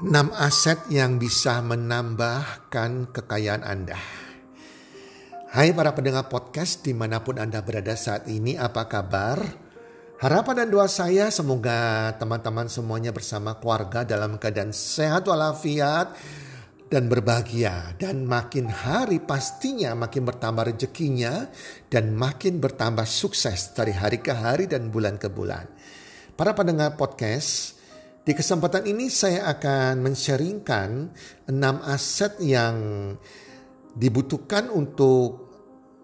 Enam aset yang bisa menambahkan kekayaan Anda. Hai para pendengar podcast di mana pun Anda berada saat ini, apa kabar? Harapan dan doa saya semoga teman-teman semuanya bersama keluarga dalam keadaan sehat walafiat dan berbahagia. Dan makin hari pastinya makin bertambah rezekinya dan makin bertambah sukses dari hari ke hari dan bulan ke bulan. Para pendengar podcast, di kesempatan ini saya akan men-sharingkan enam aset yang dibutuhkan untuk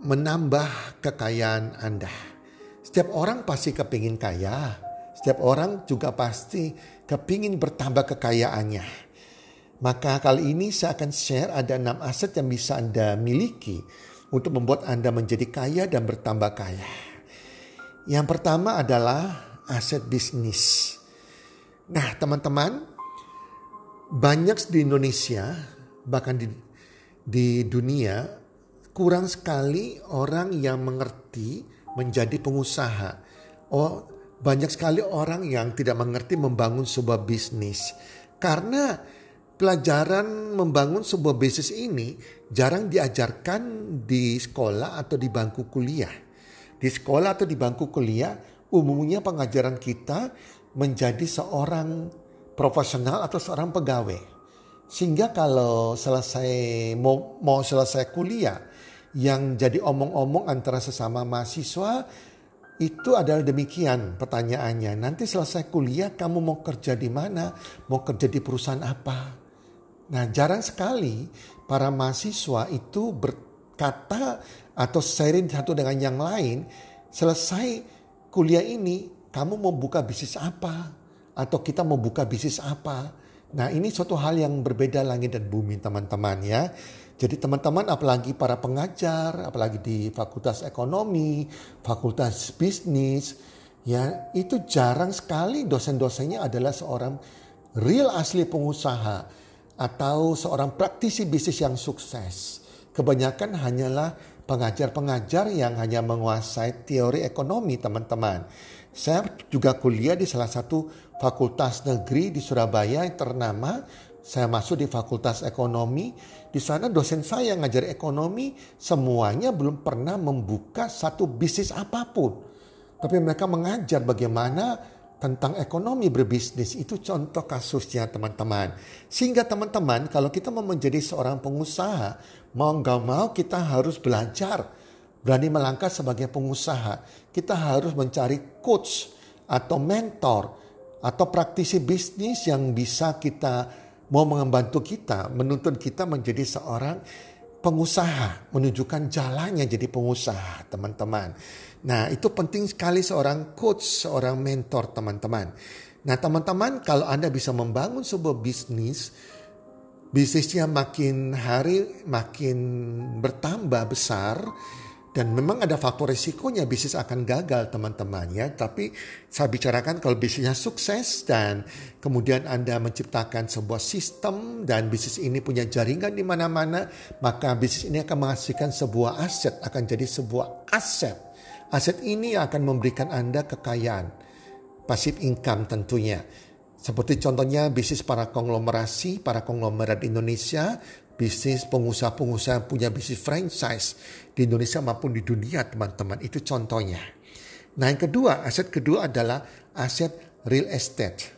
menambah kekayaan Anda. Setiap orang pasti kepingin kaya. Setiap orang juga pasti kepingin bertambah kekayaannya. Maka kali ini saya akan share ada enam aset yang bisa Anda miliki untuk membuat Anda menjadi kaya dan bertambah kaya. Yang pertama adalah aset bisnis. Nah, teman-teman, banyak di Indonesia, bahkan di, di dunia, kurang sekali orang yang mengerti menjadi pengusaha. Oh, banyak sekali orang yang tidak mengerti membangun sebuah bisnis. Karena pelajaran membangun sebuah bisnis ini jarang diajarkan di sekolah atau di bangku kuliah. Di sekolah atau di bangku kuliah, umumnya pengajaran kita menjadi seorang profesional atau seorang pegawai. Sehingga kalau selesai mau, mau selesai kuliah yang jadi omong-omong antara sesama mahasiswa itu adalah demikian pertanyaannya. Nanti selesai kuliah kamu mau kerja di mana? Mau kerja di perusahaan apa? Nah jarang sekali para mahasiswa itu berkata atau sharing satu dengan yang lain selesai kuliah ini kamu mau buka bisnis apa? Atau kita mau buka bisnis apa? Nah ini suatu hal yang berbeda langit dan bumi teman-teman ya. Jadi teman-teman apalagi para pengajar, apalagi di fakultas ekonomi, fakultas bisnis, ya itu jarang sekali dosen-dosennya adalah seorang real asli pengusaha atau seorang praktisi bisnis yang sukses. Kebanyakan hanyalah pengajar-pengajar yang hanya menguasai teori ekonomi teman-teman. Saya juga kuliah di salah satu fakultas negeri di Surabaya yang ternama. Saya masuk di fakultas ekonomi. Di sana dosen saya yang ngajar ekonomi semuanya belum pernah membuka satu bisnis apa pun. Tapi mereka mengajar bagaimana tentang ekonomi berbisnis itu contoh kasusnya teman-teman. Sehingga teman-teman kalau kita mau menjadi seorang pengusaha mau nggak mau kita harus belajar berani melangkah sebagai pengusaha, kita harus mencari coach atau mentor atau praktisi bisnis yang bisa kita mau membantu kita, menuntun kita menjadi seorang pengusaha, menunjukkan jalannya jadi pengusaha, teman-teman. Nah, itu penting sekali seorang coach, seorang mentor, teman-teman. Nah, teman-teman, kalau Anda bisa membangun sebuah bisnis, bisnisnya makin hari makin bertambah besar, dan memang ada faktor risikonya bisnis akan gagal teman-teman ya. Tapi saya bicarakan kalau bisnisnya sukses dan kemudian Anda menciptakan sebuah sistem dan bisnis ini punya jaringan di mana-mana. Maka bisnis ini akan menghasilkan sebuah aset, akan jadi sebuah aset. Aset ini akan memberikan Anda kekayaan. Pasif income tentunya. Seperti contohnya bisnis para konglomerasi, para konglomerat Indonesia bisnis pengusaha-pengusaha yang punya bisnis franchise di Indonesia maupun di dunia teman-teman. Itu contohnya. Nah yang kedua, aset kedua adalah aset real estate.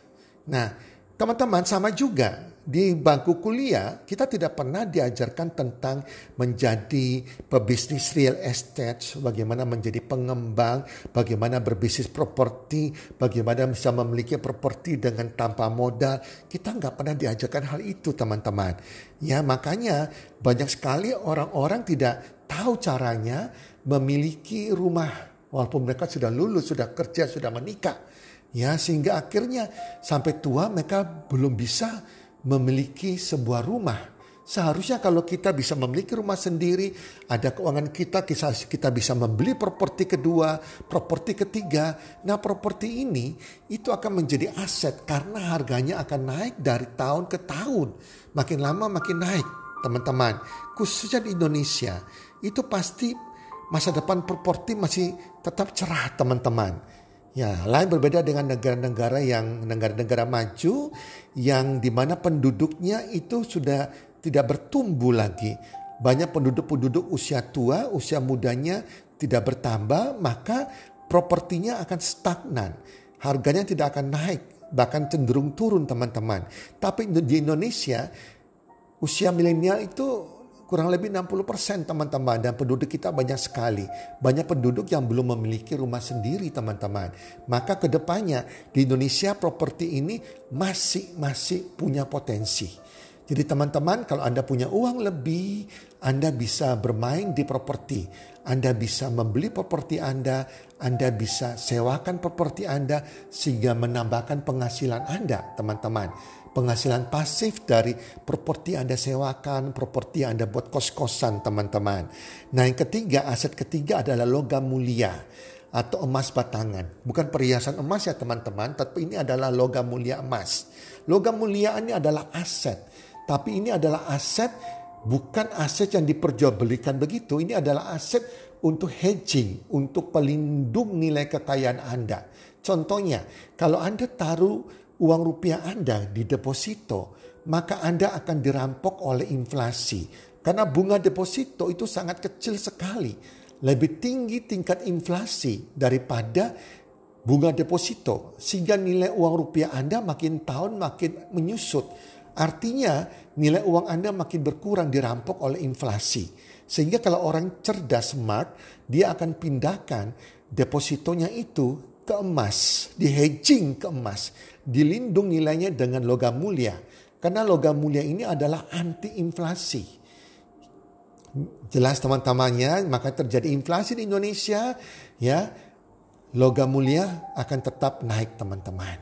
Nah teman-teman sama juga di bangku kuliah kita tidak pernah diajarkan tentang menjadi pebisnis real estate, bagaimana menjadi pengembang, bagaimana berbisnis properti, bagaimana bisa memiliki properti dengan tanpa modal. Kita nggak pernah diajarkan hal itu teman-teman. Ya makanya banyak sekali orang-orang tidak tahu caranya memiliki rumah walaupun mereka sudah lulus, sudah kerja, sudah menikah. Ya sehingga akhirnya sampai tua mereka belum bisa memiliki sebuah rumah. Seharusnya kalau kita bisa memiliki rumah sendiri, ada keuangan kita, kita bisa membeli properti kedua, properti ketiga. Nah properti ini itu akan menjadi aset karena harganya akan naik dari tahun ke tahun. Makin lama makin naik teman-teman. Khususnya di Indonesia itu pasti masa depan properti masih tetap cerah teman-teman. Ya, lain berbeda dengan negara-negara yang negara-negara maju yang di mana penduduknya itu sudah tidak bertumbuh lagi. Banyak penduduk-penduduk usia tua, usia mudanya tidak bertambah, maka propertinya akan stagnan. Harganya tidak akan naik, bahkan cenderung turun teman-teman. Tapi di Indonesia usia milenial itu kurang lebih 60% teman-teman dan penduduk kita banyak sekali. Banyak penduduk yang belum memiliki rumah sendiri teman-teman. Maka ke depannya di Indonesia properti ini masih masih punya potensi. Jadi teman-teman kalau Anda punya uang lebih, Anda bisa bermain di properti. Anda bisa membeli properti Anda, Anda bisa sewakan properti Anda sehingga menambahkan penghasilan Anda teman-teman penghasilan pasif dari properti Anda sewakan, properti Anda buat kos-kosan teman-teman. Nah yang ketiga, aset ketiga adalah logam mulia atau emas batangan. Bukan perhiasan emas ya teman-teman, tapi ini adalah logam mulia emas. Logam mulia ini adalah aset, tapi ini adalah aset bukan aset yang diperjualbelikan begitu. Ini adalah aset untuk hedging, untuk pelindung nilai kekayaan Anda. Contohnya, kalau Anda taruh uang rupiah Anda di deposito, maka Anda akan dirampok oleh inflasi. Karena bunga deposito itu sangat kecil sekali. Lebih tinggi tingkat inflasi daripada bunga deposito. Sehingga nilai uang rupiah Anda makin tahun makin menyusut. Artinya nilai uang Anda makin berkurang dirampok oleh inflasi. Sehingga kalau orang cerdas smart, dia akan pindahkan depositonya itu ke emas, di hedging ke emas, dilindung nilainya dengan logam mulia. Karena logam mulia ini adalah anti inflasi. Jelas teman-temannya, maka terjadi inflasi di Indonesia, ya logam mulia akan tetap naik teman-teman.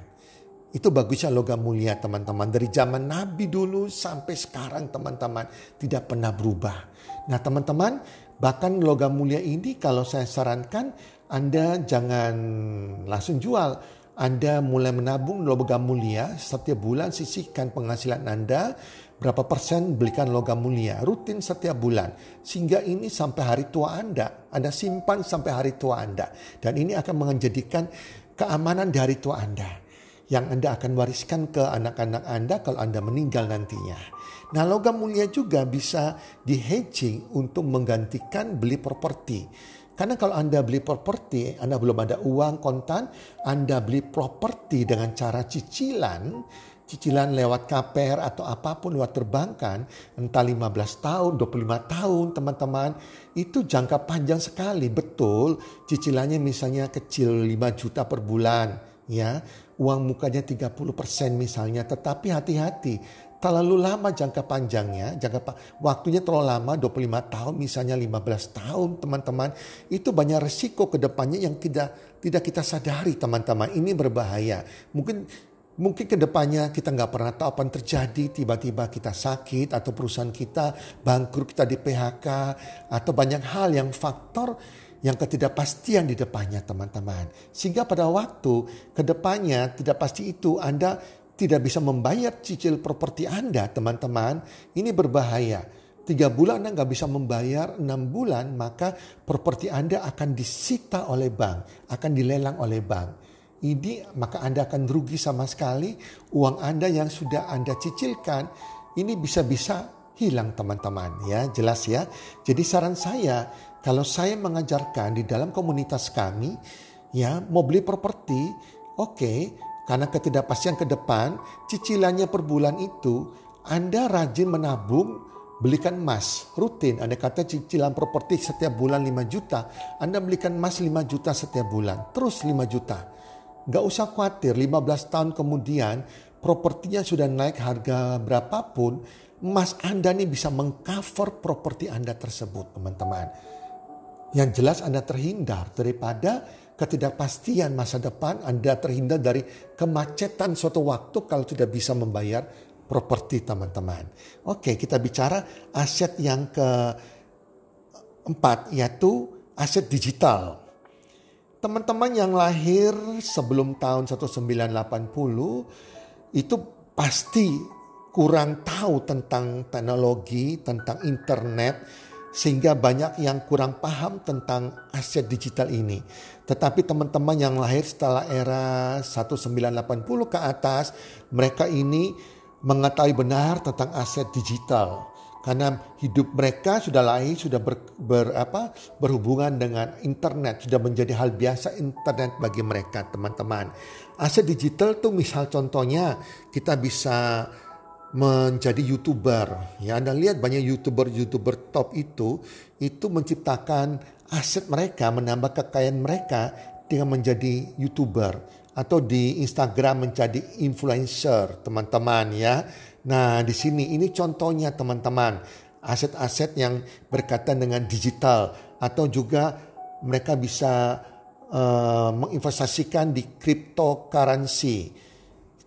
Itu bagusnya logam mulia teman-teman. Dari zaman Nabi dulu sampai sekarang teman-teman tidak pernah berubah. Nah teman-teman bahkan logam mulia ini kalau saya sarankan anda jangan langsung jual. Anda mulai menabung logam mulia, setiap bulan sisihkan penghasilan Anda, berapa persen belikan logam mulia, rutin setiap bulan. Sehingga ini sampai hari tua Anda, Anda simpan sampai hari tua Anda. Dan ini akan menjadikan keamanan di hari tua Anda. Yang Anda akan wariskan ke anak-anak Anda kalau Anda meninggal nantinya. Nah logam mulia juga bisa di hedging untuk menggantikan beli properti. Karena kalau Anda beli properti, Anda belum ada uang kontan, Anda beli properti dengan cara cicilan, cicilan lewat KPR atau apa pun lewat perbankan, entah 15 tahun, 25 tahun teman-teman, itu jangka panjang sekali. Betul, cicilannya misalnya kecil 5 juta per bulan, ya. Uang mukanya 30% misalnya, tetapi hati-hati terlalu lama jangka panjangnya, jangka pa waktunya terlalu lama 25 tahun misalnya 15 tahun teman-teman, itu banyak resiko ke depannya yang tidak tidak kita sadari teman-teman. Ini berbahaya. Mungkin Mungkin ke depannya kita nggak pernah tahu apa yang terjadi, tiba-tiba kita sakit atau perusahaan kita bangkrut, kita di PHK atau banyak hal yang faktor yang ketidakpastian di depannya teman-teman. Sehingga pada waktu ke depannya tidak pasti itu Anda tidak bisa membayar cicil properti Anda, teman-teman, ini berbahaya. Tiga bulan Anda nggak bisa membayar, enam bulan maka properti Anda akan disita oleh bank, akan dilelang oleh bank. Ini maka Anda akan rugi sama sekali. Uang Anda yang sudah Anda cicilkan ini bisa-bisa hilang teman-teman ya jelas ya. Jadi saran saya kalau saya mengajarkan di dalam komunitas kami ya mau beli properti oke okay, karena ketidakpastian ke depan cicilannya per bulan itu Anda rajin menabung belikan emas rutin. Anda kata cicilan properti setiap bulan 5 juta. Anda belikan emas 5 juta setiap bulan. Terus 5 juta. Gak usah khawatir 15 tahun kemudian propertinya sudah naik harga berapapun, emas Anda ini bisa mengcover properti Anda tersebut, teman-teman. Yang jelas Anda terhindar daripada ketidakpastian masa depan, Anda terhindar dari kemacetan suatu waktu kalau tidak bisa membayar properti, teman-teman. Oke, kita bicara aset yang keempat, yaitu aset digital. Teman-teman yang lahir sebelum tahun 1980 itu pasti kurang tahu tentang teknologi, tentang internet, sehingga banyak yang kurang paham tentang aset digital ini. Tetapi teman-teman yang lahir setelah era 1980 ke atas, mereka ini mengetahui benar tentang aset digital. Karena hidup mereka sudah lahir sudah ber, ber apa berhubungan dengan internet sudah menjadi hal biasa internet bagi mereka teman-teman. Aset digital tuh misal contohnya kita bisa menjadi youtuber. Ya anda lihat banyak youtuber youtuber top itu itu menciptakan aset mereka menambah kekayaan mereka dengan menjadi youtuber atau di Instagram menjadi influencer teman-teman ya Nah, di sini ini contohnya teman-teman, aset-aset yang berkaitan dengan digital atau juga mereka bisa uh, menginvestasikan di cryptocurrency.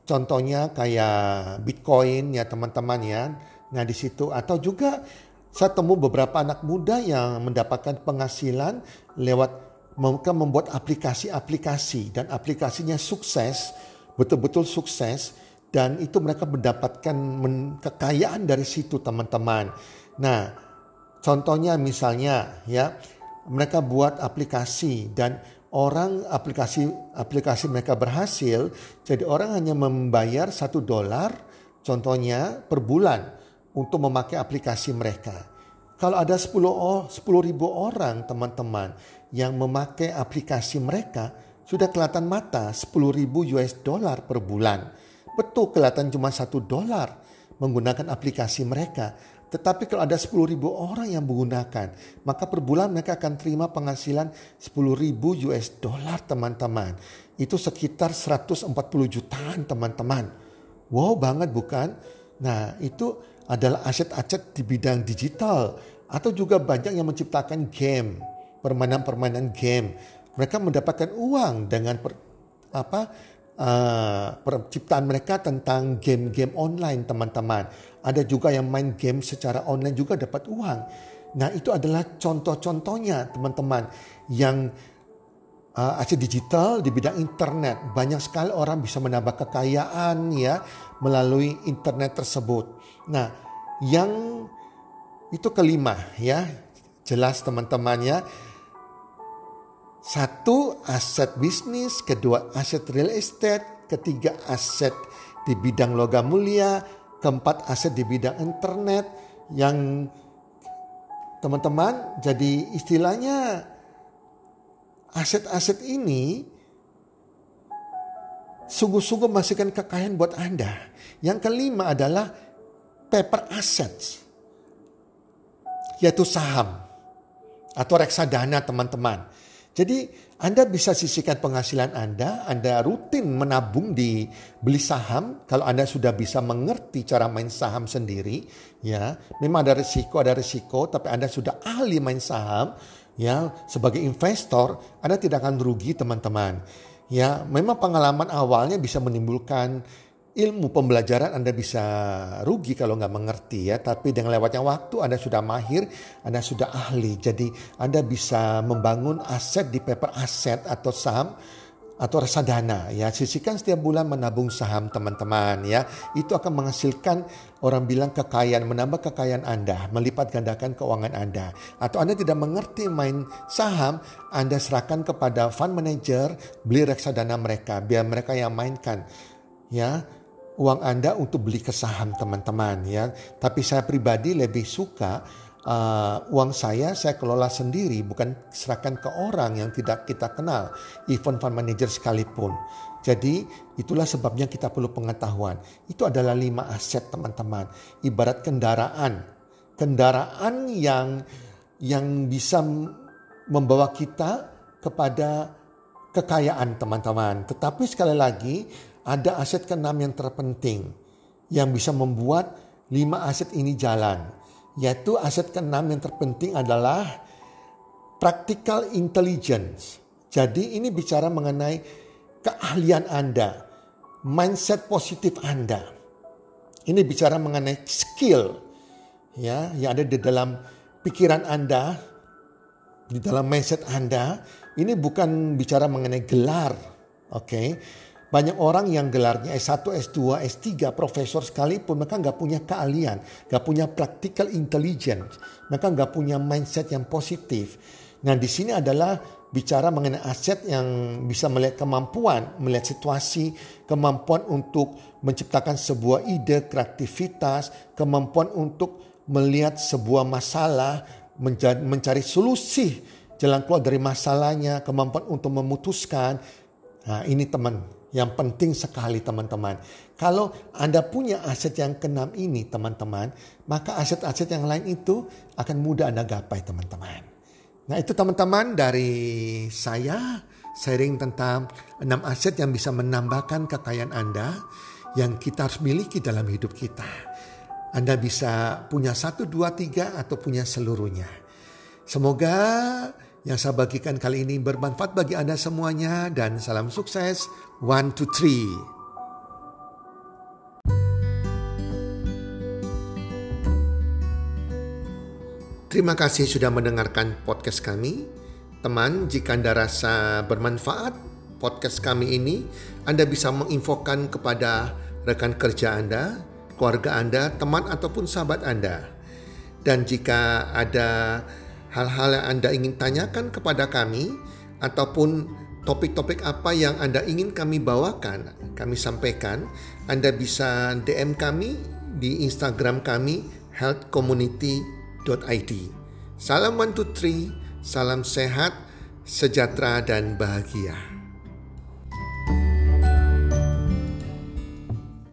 Contohnya kayak Bitcoin ya teman-teman ya. Nah, di situ atau juga saya temu beberapa anak muda yang mendapatkan penghasilan lewat mereka membuat aplikasi-aplikasi dan aplikasinya sukses, betul-betul sukses dan itu mereka mendapatkan kekayaan dari situ teman-teman. Nah, contohnya misalnya ya mereka buat aplikasi dan orang aplikasi aplikasi mereka berhasil, jadi orang hanya membayar satu dolar contohnya per bulan untuk memakai aplikasi mereka. Kalau ada 10, 10 ribu orang teman-teman yang memakai aplikasi mereka, sudah kelihatan mata 10 ribu US dollar per bulan. Betul kelihatan cuma satu dolar menggunakan aplikasi mereka. Tetapi kalau ada 10 ribu orang yang menggunakan, maka per bulan mereka akan terima penghasilan 10 ribu US dollar teman-teman. Itu sekitar 140 jutaan teman-teman. Wow banget bukan? Nah itu adalah aset-aset di bidang digital. Atau juga banyak yang menciptakan game, permainan-permainan game. Mereka mendapatkan uang dengan per, apa uh, perciptaan mereka tentang game-game online teman-teman. Ada juga yang main game secara online juga dapat uang. Nah itu adalah contoh-contohnya teman-teman yang uh, aset digital di bidang internet. Banyak sekali orang bisa menambah kekayaan ya melalui internet tersebut. Nah yang itu kelima ya jelas teman-teman ya satu, aset bisnis. Kedua, aset real estate. Ketiga, aset di bidang logam mulia. Keempat, aset di bidang internet. Yang teman-teman jadi istilahnya aset-aset ini sungguh-sungguh menghasilkan kekayaan buat Anda. Yang kelima adalah paper assets. Yaitu saham atau reksadana teman-teman jadi Anda bisa sisihkan penghasilan Anda, Anda rutin menabung di beli saham kalau Anda sudah bisa mengerti cara main saham sendiri, ya. Memang ada risiko, ada risiko, tapi Anda sudah ahli main saham, ya. Sebagai investor, Anda tidak akan rugi, teman-teman. Ya, memang pengalaman awalnya bisa menimbulkan ilmu pembelajaran Anda bisa rugi kalau nggak mengerti ya. Tapi dengan lewatnya waktu Anda sudah mahir, Anda sudah ahli. Jadi Anda bisa membangun aset di paper aset atau saham atau reksadana ya. Sisihkan setiap bulan menabung saham teman-teman ya. Itu akan menghasilkan orang bilang kekayaan menambah kekayaan Anda melipat gandakan keuangan Anda. Atau Anda tidak mengerti main saham Anda serahkan kepada fund manager beli reksadana mereka biar mereka yang mainkan ya uang Anda untuk beli kesaham teman-teman ya. Tapi saya pribadi lebih suka uh, uang saya saya kelola sendiri bukan serahkan ke orang yang tidak kita kenal, even fund manager sekalipun. Jadi itulah sebabnya kita perlu pengetahuan. Itu adalah lima aset teman-teman. Ibarat kendaraan. Kendaraan yang yang bisa membawa kita kepada kekayaan teman-teman. Tetapi sekali lagi ada aset keenam yang terpenting yang bisa membuat lima aset ini jalan. Yaitu aset keenam yang terpenting adalah practical intelligence. Jadi ini bicara mengenai keahlian Anda, mindset positif Anda. Ini bicara mengenai skill ya yang ada di dalam pikiran Anda, di dalam mindset Anda. Ini bukan bicara mengenai gelar, oke? Okay? Banyak orang yang gelarnya S1, S2, S3, profesor sekalipun mereka nggak punya keahlian, nggak punya practical intelligence, mereka nggak punya mindset yang positif. Nah di sini adalah bicara mengenai aset yang bisa melihat kemampuan, melihat situasi, kemampuan untuk menciptakan sebuah ide, kreativitas, kemampuan untuk melihat sebuah masalah, mencari solusi, jalan keluar dari masalahnya, kemampuan untuk memutuskan. Nah ini teman, yang penting sekali teman-teman. Kalau Anda punya aset yang keenam ini teman-teman, maka aset-aset yang lain itu akan mudah Anda gapai teman-teman. Nah itu teman-teman dari saya sharing tentang enam aset yang bisa menambahkan kekayaan Anda yang kita harus miliki dalam hidup kita. Anda bisa punya satu, dua, tiga atau punya seluruhnya. Semoga yang saya bagikan kali ini bermanfaat bagi Anda semuanya dan salam sukses. One, two, three. Terima kasih sudah mendengarkan podcast kami. Teman, jika Anda rasa bermanfaat podcast kami ini, Anda bisa menginfokan kepada rekan kerja Anda, keluarga Anda, teman ataupun sahabat Anda. Dan jika ada hal-hal yang Anda ingin tanyakan kepada kami ataupun topik-topik apa yang Anda ingin kami bawakan, kami sampaikan, Anda bisa DM kami di Instagram kami healthcommunity.com id. Salam one two three, salam sehat, sejahtera dan bahagia.